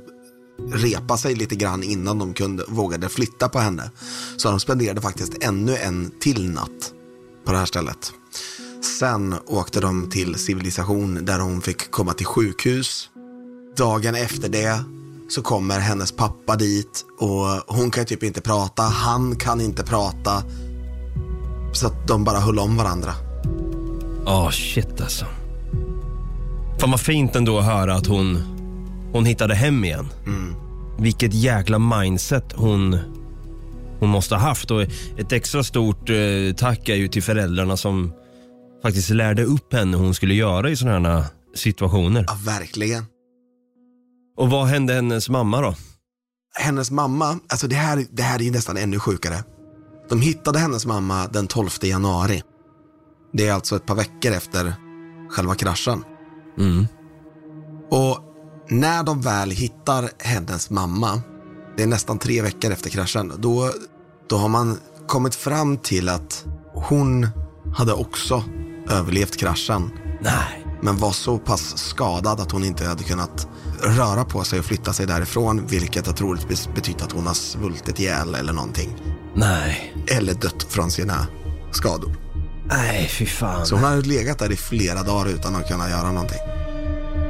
repa sig lite grann innan de kunde, vågade flytta på henne. Så de spenderade faktiskt ännu en till natt på det här stället. Sen åkte de till civilisation där hon fick komma till sjukhus. Dagen efter det så kommer hennes pappa dit och hon kan typ inte prata, han kan inte prata. Så att de bara höll om varandra. Ja, shit alltså. Fan vad fint ändå att höra att hon, hon hittade hem igen. Vilket jäkla mindset hon, hon måste ha haft. Och ett extra stort eh, tack är ju till föräldrarna som faktiskt lärde upp henne hur hon skulle göra i sådana här situationer. Ja, verkligen. Och vad hände hennes mamma då? Hennes mamma, alltså det här, det här är ju nästan ännu sjukare. De hittade hennes mamma den 12 januari. Det är alltså ett par veckor efter själva kraschen. Mm. Och när de väl hittar hennes mamma, det är nästan tre veckor efter kraschen, då, då har man kommit fram till att hon hade också överlevt kraschen. Nej. Men var så pass skadad att hon inte hade kunnat röra på sig och flytta sig därifrån. Vilket har troligtvis betytt att hon har svultit ihjäl eller någonting. Nej. Eller dött från sina skador. Nej, fy fan. Så hon har legat där i flera dagar utan att kunna göra någonting.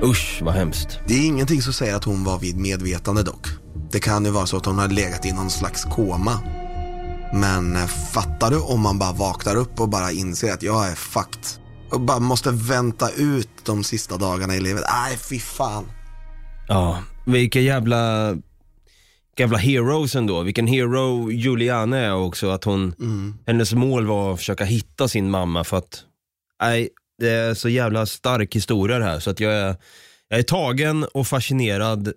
Usch, vad hemskt. Det är ingenting som säger att hon var vid medvetande dock. Det kan ju vara så att hon har legat i någon slags koma. Men eh, fattar du om man bara vaknar upp och bara inser att jag är fucked. Och bara måste vänta ut de sista dagarna i livet. Nej, fy fan. Ja, vilka jävla, jävla heroes ändå. Vilken hero Juliana är också. Att hon, hennes mål var att försöka hitta sin mamma för att, nej, det är så jävla stark historia det här. Så att jag är, jag är tagen och fascinerad.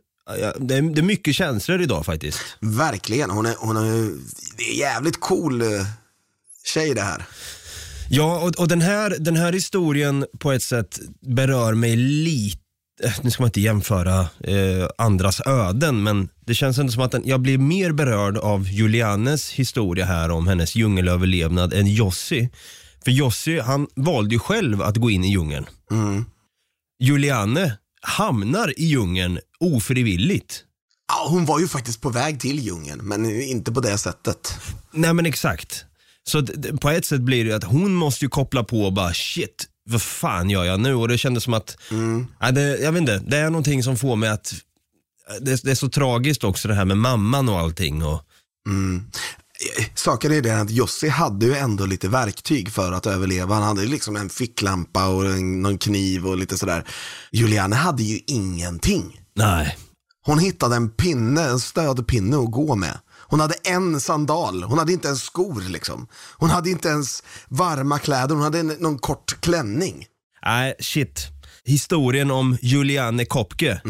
Det är, det är mycket känslor idag faktiskt. Verkligen. Hon är, hon är, det är jävligt cool eh, tjej det här. Ja, och, och den, här, den här historien på ett sätt berör mig lite. Eh, Nu ska man inte jämföra eh, andras öden, men det känns ändå som att den, jag blir mer berörd av Julianes historia här om hennes djungelöverlevnad än Jossi. För Jossi, han valde ju själv att gå in i djungeln. Juliane hamnar i djungeln ofrivilligt. Ja, hon var ju faktiskt på väg till djungeln, men inte på det sättet. Nej men exakt. Så d- på ett sätt blir det att hon måste ju koppla på och bara shit, vad fan gör jag nu? Och det kändes som att, ja, det, jag vet inte, det är någonting som får mig att, det, det är så tragiskt också det här med mamman och allting. Och, Saken är det att Jussi hade ju ändå lite verktyg för att överleva. Han hade ju liksom en ficklampa och en, någon kniv och lite sådär. Juliane hade ju ingenting. nej, Hon hittade en pinne, en stödpinne att gå med. Hon hade en sandal, hon hade inte ens skor liksom. Hon hade inte ens varma kläder, hon hade en, någon kort klänning. nej shit. Historien om Juliane Kopke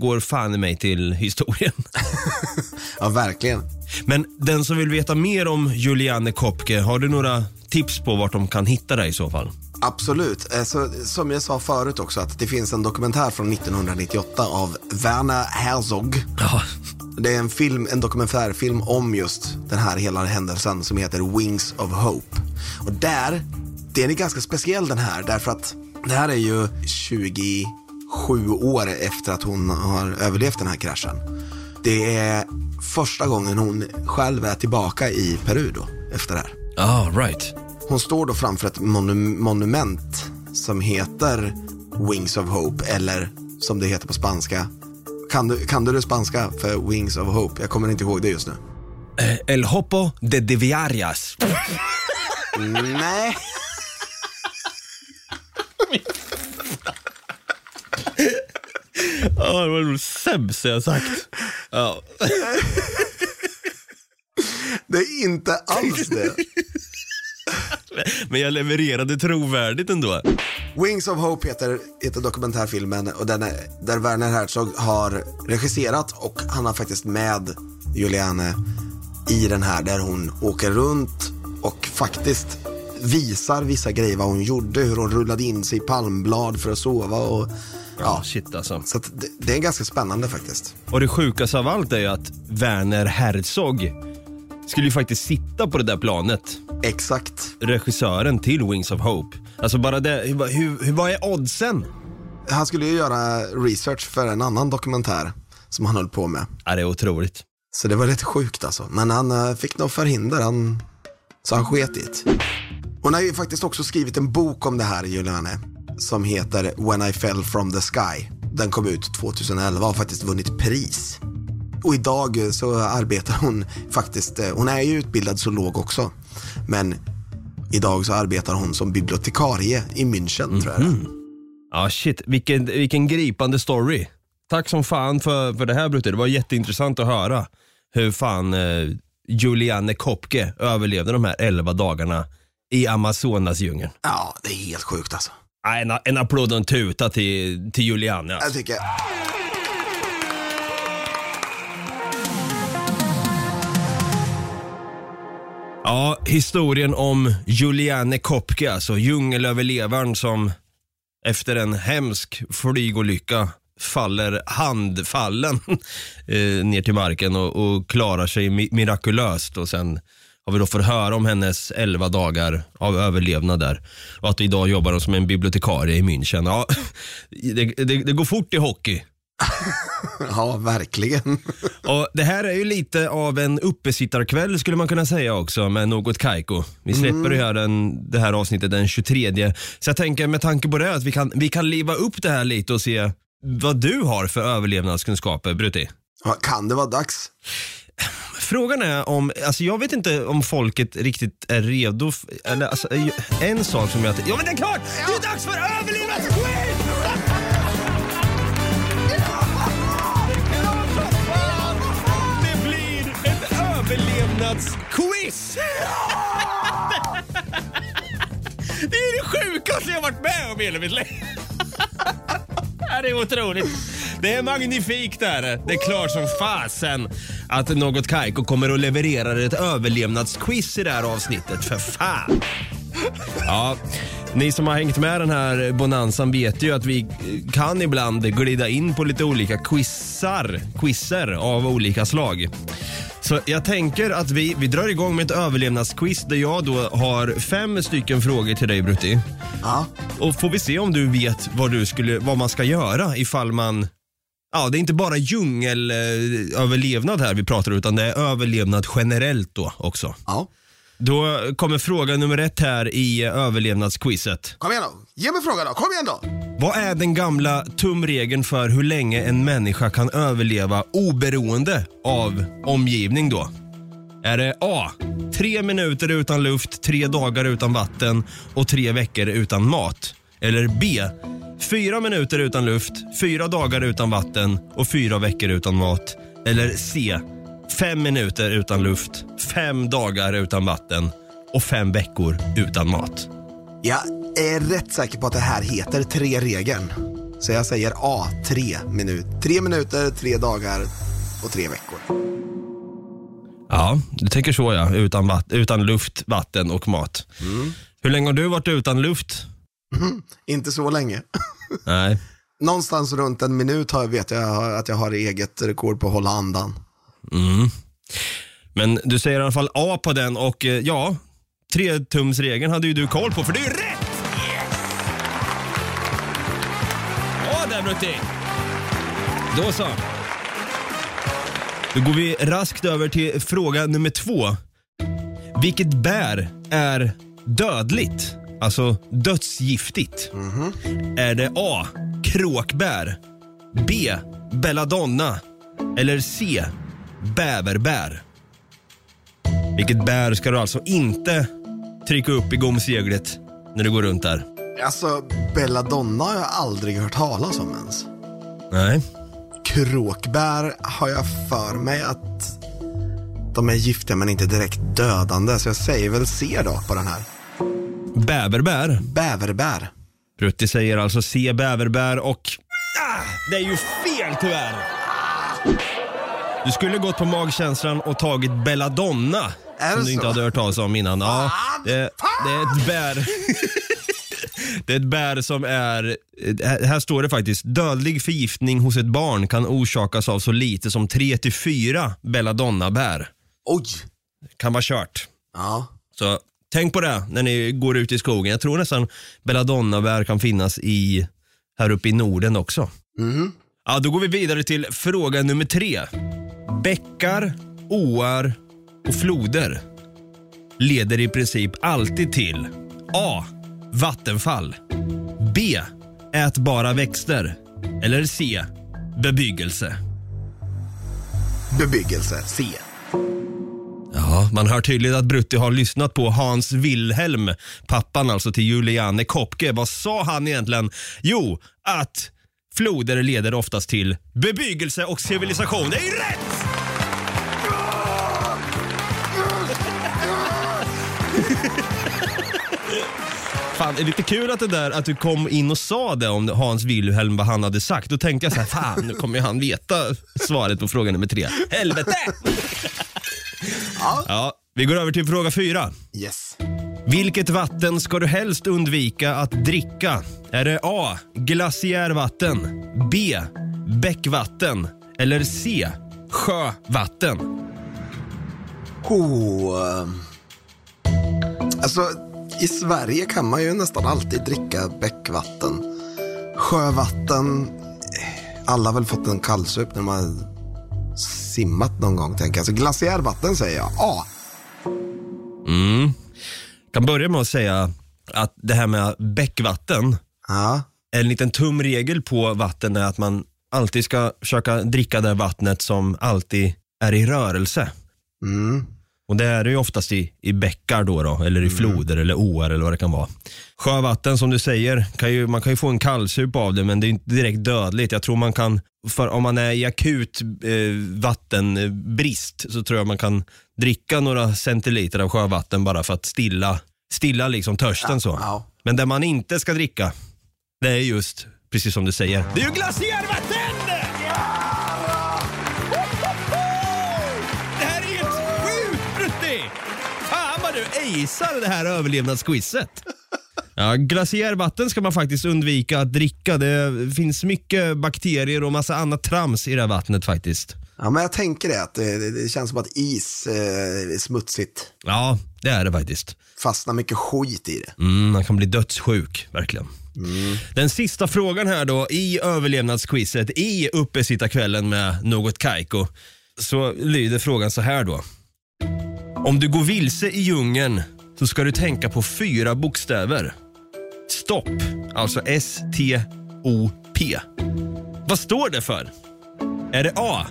går fan i mig till historien. Ja, verkligen. Men den som vill veta mer om Juliane Kopke, har du några tips på vart de kan hitta dig i så fall? Absolut. Eh, Så, som jag sa förut också, att det finns en dokumentär från 1998 av Werner Herzog. Ja. Det är en, film, en dokumentärfilm om just den här hela händelsen som heter Wings of Hope. Och där, den är ganska speciell den här därför att det här är ju 27 år efter att hon har överlevt den här kraschen. Det är första gången hon själv är tillbaka i Peru då, efter det här. Ah, right. Hon står då framför ett monu- monument som heter Wings of Hope eller som det heter på spanska. Kan du, kan du det spanska för Wings of Hope? Jag kommer inte ihåg det just nu. Eh, El Hopo de Deviarias. Nej. Ja, det var det sämsta jag sagt. Ja. Det är inte alls det. Men jag levererade trovärdigt ändå. Wings of Hope heter, heter dokumentärfilmen och den är, där Werner Herzog har regisserat och han har faktiskt med Juliane i den här där hon åker runt och faktiskt visar vissa grejer vad hon gjorde, hur hon rullade in sig i palmblad för att sova och ja. Shit alltså. Så det, det är ganska spännande faktiskt. Och det sjukaste av allt är ju att Werner Herzog skulle ju faktiskt sitta på det där planet. Exakt. Regissören till Wings of Hope. Alltså bara det, hur, hur, vad är oddsen? Han skulle ju göra research för en annan dokumentär som han höll på med. Ja, det är otroligt. Så det var lite sjukt alltså. Men han eh, fick nog förhinder, han, så han sket i det. Hon har ju faktiskt också skrivit en bok om det här, Juliane, som heter When I fell from the sky. Den kom ut 2011 och har faktiskt vunnit pris. Och idag eh, så arbetar hon faktiskt, eh, hon är ju utbildad zoolog också, men idag så arbetar hon som bibliotekarie i München tror jag är. Ja shit, vilken, vilken gripande story. Tack som fan för, för det här Brutte. Det var jätteintressant att höra hur fan eh, Juliane Kopke överlevde de här 11 dagarna i Amazonasdjungeln. Ja, det är helt sjukt alltså. Ja, En, en applåd och en tuta till, till Juliane. Alltså. Jag tycker... Ja, historien om Juliane Kopke, alltså djungelöverlevaren som efter en hemsk flygolycka faller handfallen eh, ner till marken och, och klarar sig mi- mirakulöst. Och sen har vi då fått höra om hennes 11 dagar av överlevnad där. Och att idag jobbar hon som en bibliotekarie i München. Ja, det, det, det går fort i hockey. Ja, verkligen. Och Det här är ju lite av en uppesittarkväll skulle man kunna säga också med något Kaiko. Vi släpper det, här den, det här avsnittet den 23. Så jag tänker med tanke på det att vi kan, vi kan liva upp det här lite och se vad du har för överlevnadskunskaper, Brutti. Ja, kan det vara dags? Frågan är om, alltså jag vet inte om folket riktigt är redo. f- Eller, alltså, en sak som jag... Ja men det är klart! Det är dags för överlevnadsquiz! Överlevnadsquiz! Det är det sjukaste jag varit med om i hela mitt liv. Det är otroligt. Det är magnifikt där. Det är klart som fasen att något Kaiko kommer att leverera ett överlevnadsquiz i det här avsnittet. För fan. Ja, ni som har hängt med den här bonanzan vet ju att vi kan ibland glida in på lite olika quizar, quizzer av olika slag. Så jag tänker att vi, vi drar igång med ett överlevnadsquiz där jag då har fem stycken frågor till dig Brutti. Ja. Och får vi se om du vet vad, du skulle, vad man ska göra ifall man Ja, det är inte bara djungelöverlevnad här vi pratar utan det är överlevnad generellt då också. ja. Då kommer fråga nummer ett här i överlevnadsquizet. Kom igen då. Ge mig frågan då. Kom igen då. Vad är den gamla tumregeln för hur länge en människa kan överleva oberoende av omgivning då? Är det A. Tre minuter utan luft, tre dagar utan vatten och tre veckor utan mat? Eller B. Fyra minuter utan luft, fyra dagar utan vatten och fyra veckor utan mat? Eller C. Fem minuter utan luft, fem dagar utan vatten och fem veckor utan mat? Jag är rätt säker på att det här heter tre-regeln. Så jag säger A, tre minuter. Tre minuter, tre dagar och tre veckor. Ja, du tänker så ja. Utan, vatt- utan luft, vatten och mat. Hur länge har du varit utan luft? Inte så länge. Nej. Någonstans runt en minut har, vet jag att jag har eget rekord på att hålla andan. Men du säger i alla fall A på den och eh, ja, tretumsregeln hade ju du koll på för det är ju rätt! Ja där Brutti! Då så. Då går vi raskt över till fråga nummer två. Vilket bär är dödligt? Alltså dödsgiftigt. Är det A. Kråkbär? B. Belladonna? Eller C. Bäverbär? Vilket bär ska du alltså inte trycka upp i gomseglet när du går runt där? Alltså, belladonna har jag aldrig hört talas om ens. Nej. Kråkbär har jag för mig att de är giftiga men inte direkt dödande. Så jag säger väl C då på den här. Bäverbär. Bäverbär. Brutti säger alltså C. Bäverbär och ah, det är ju fel tyvärr. Du skulle gått på magkänslan och tagit Belladonna. Är som du inte hade hört talas om innan. Ja, det, det är ett bär. Det är ett bär som är, här står det faktiskt, dödlig förgiftning hos ett barn kan orsakas av så lite som 3-4 belladonna-bär. Oj. Kan vara kört. Ja. Så tänk på det när ni går ut i skogen. Jag tror nästan belladonna-bär kan finnas i, här uppe i Norden också. Ja, då går vi vidare till fråga nummer tre. Bäckar, åar och floder leder i princip alltid till A. Vattenfall. B. Ätbara växter. Eller C. Bebyggelse. Bebyggelse. C. Ja, man hör tydligt att Brutti har lyssnat på Hans Wilhelm, pappan alltså till Juliane Kopke. Vad sa han egentligen? Jo, att floder leder oftast till bebyggelse och civilisation. Det är ju rätt! Fan, det är lite kul att, det där, att du kom in och sa det om Hans Wilhelm, vad han hade sagt. Då tänkte jag så här, fan nu kommer ju han veta svaret på fråga nummer tre. Helvete! Ja, Vi går över till fråga fyra. Yes. Vilket vatten ska du helst undvika att dricka? Är det A. Glaciärvatten, B. Bäckvatten eller C. Sjövatten? Oh. Alltså, i Sverige kan man ju nästan alltid dricka bäckvatten. Sjövatten, eh, alla har väl fått en kallsup när man simmat någon gång, tänker jag. Så glaciärvatten säger jag. A. kan börja med att säga att det här med bäckvatten, Ja. en liten tumregel på vatten är att man alltid ska försöka dricka det vattnet som alltid är i rörelse. Mm. Och det är ju oftast i, i bäckar då, då eller i floder eller åar eller vad det kan vara. Sjövatten som du säger, kan ju, man kan ju få en kallsup av det men det är inte direkt dödligt. Jag tror man kan, för om man är i akut eh, vattenbrist så tror jag man kan dricka några centiliter av sjövatten bara för att stilla, stilla liksom törsten så. Men det man inte ska dricka, det är just, precis som du säger, det är ju glaciärvatten! Acear det här överlevnadsquizet. Ja, glaciärvatten ska man faktiskt undvika att dricka. Det finns mycket bakterier och massa annat trams i det här vattnet faktiskt. ja, men jag tänker det. Att det, det, känns som att is eh, är smutsigt. Ja, det är det faktiskt. Fastnar mycket skit i det. Mm, man kan bli dödssjuk, verkligen. Den sista frågan här då i överlevnadsquizet i uppesittarkvällen med Något Kaiko. Så lyder frågan så här då. Om du går vilse i djungeln så ska du tänka på fyra bokstäver. Stopp, alltså S-T-O-P. Vad står det för? Är det A.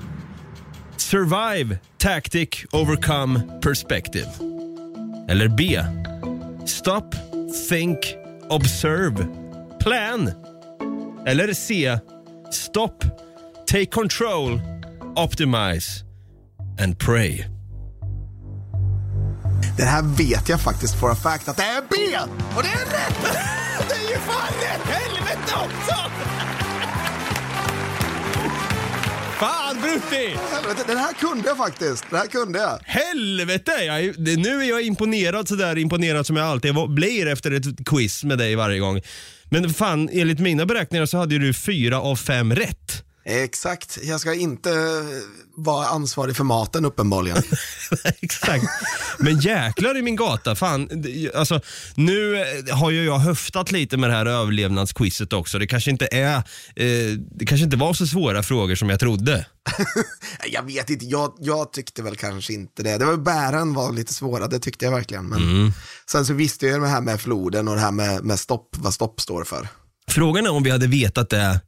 Survive, Tactic, Overcome, Perspective. Eller B. Stop, think, observe, plan. Eller C. Stop, take control, optimize and pray. Det här vet jag faktiskt for a fact att det är B! Och det är rätt! Det är ju fan rätt! Helvete också! Fan Brutti! Helvete, Den här kunde jag faktiskt. Den här kunde jag. Helvete! Jag, är- nu är jag imponerad sådär imponerad som jag alltid var- blir efter ett quiz med dig varje gång. Men fan, enligt mina beräkningar så hade du fyra av fem rätt. Exakt. Jag ska inte eh, vara ansvarig för maten uppenbarligen. Exakt. Men jäklar i min gata. Fan, alltså, nu eh, har ju jag höftat lite med det här överlevnadsquizet också. Det kanske inte är, eh, det kanske inte var så svåra frågor som jag trodde. jag vet inte, jag, jag tyckte väl kanske inte det. Det var bären var lite svåra, det tyckte jag verkligen. Men sen så visste jag ju det här med floden och det här med, med stopp, vad stopp står för. Frågan är om vi hade vetat det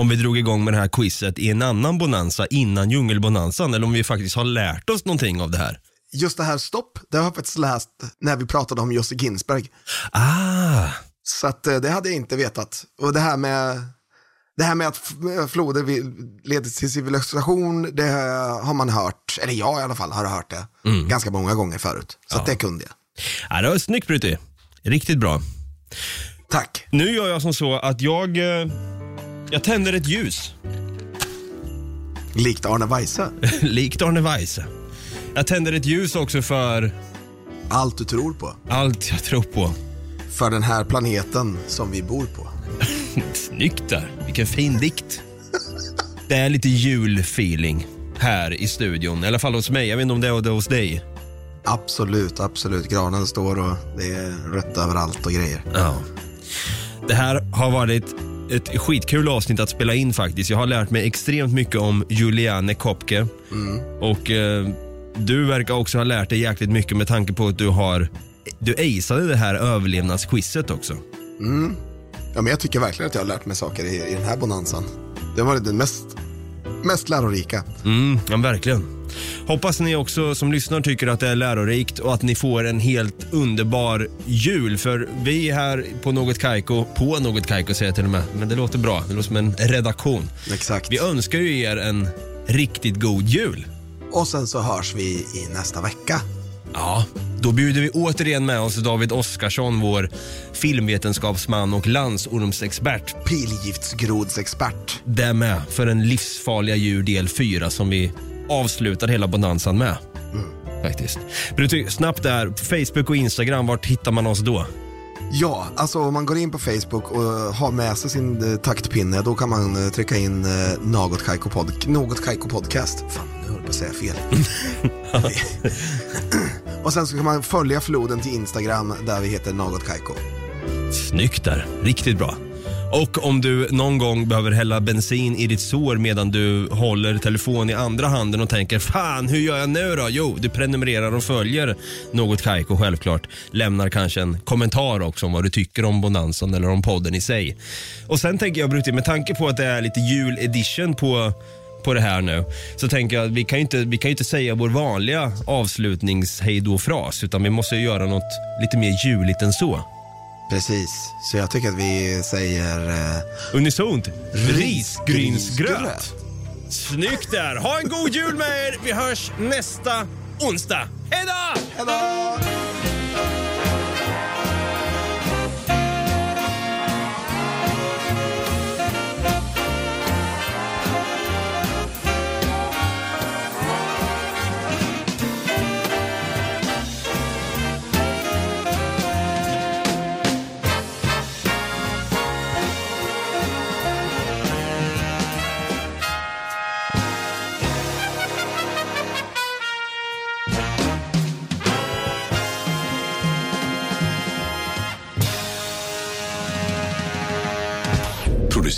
om vi drog igång med det här quizet i en annan bonanza innan djungelbonanzan eller om vi faktiskt har lärt oss någonting av det här. Just det här stopp, det har jag faktiskt läst när vi pratade om Josse Ginsberg. Ah, Så att, eh, det hade jag inte vetat. Och det här med, det här med att floder leder till civilisation, det har man hört, eller jag i alla fall har hört det ganska många gånger förut. Så att det kunde jag. ja, det var snyggt Brutti. Riktigt bra. Tack. Nu gör jag som så att jag, eh, jag tänder ett ljus. Likt Arne Weise. Likt Arne Weise. Jag tänder ett ljus också för Allt du tror på. allt jag tror på. För den här planeten som vi bor på. Snyggt där. Vilken fin dikt. Det är lite julfeeling här i studion. I alla fall hos mig. Jag vet inte om det är hos dig. Absolut, absolut. Granen står och det är rött överallt och grejer. Ja. Det här har varit ett skitkul avsnitt att spela in faktiskt. Jag har lärt mig extremt mycket om Juliane Kopke. Och eh, du verkar också ha lärt dig jäkligt mycket med tanke på att du har du aceade det här överlevnadsquizet också. Ja, men jag tycker verkligen att jag har lärt mig saker i, i den här bonanzan. Det varit den mest, mest lärorika. Mm, ja, verkligen. Hoppas ni också som lyssnar tycker att det är lärorikt och att ni får en helt underbar jul. För vi här på Något Kaiko, på Något Kaiko säger jag till och med, men det låter bra. Det låter som en redaktion. Exakt. Vi önskar ju er en riktigt god jul. Och sen så hörs vi i nästa vecka. Ja, då bjuder vi återigen med oss David Oskarsson, vår filmvetenskapsman och landsormsexpert. Pilgiftsgrodsexpert. Det med för en livsfarliga djur del 4 som vi avslutar hela bonanzan med. Faktiskt. Brutti, snabbt där, Facebook och Instagram, vart hittar man oss då? Ja, alltså om man går in på Facebook och har med sig sin eh, taktpinne, då kan man eh, trycka in eh, Något Kaiko, pod Något Kaiko Podcast. Fan, nu höll jag på att säga fel. och sen så kan man följa floden till Instagram där vi heter Något Kaiko. Snyggt där, riktigt bra. Och om du någon gång behöver hälla bensin i ditt sår medan du håller telefon i andra handen och tänker fan hur gör jag nu då? Jo, du prenumererar och följer något Kaiko självklart. Lämnar kanske en kommentar också om vad du tycker om Bonanzan eller om podden i sig. Och sen tänker jag Brutti, med tanke på att det är lite jul-edition på på det här nu så tänker jag att vi kan ju inte, vi kan ju inte säga vår vanliga avslutnings fras utan vi måste ju göra något lite mer juligt än så. Precis, så jag tycker att vi säger... Eh, Unisont, risgrynsgröt. Snyggt där! Ha en god jul med er! Vi hörs nästa onsdag. Hej då! hejdå!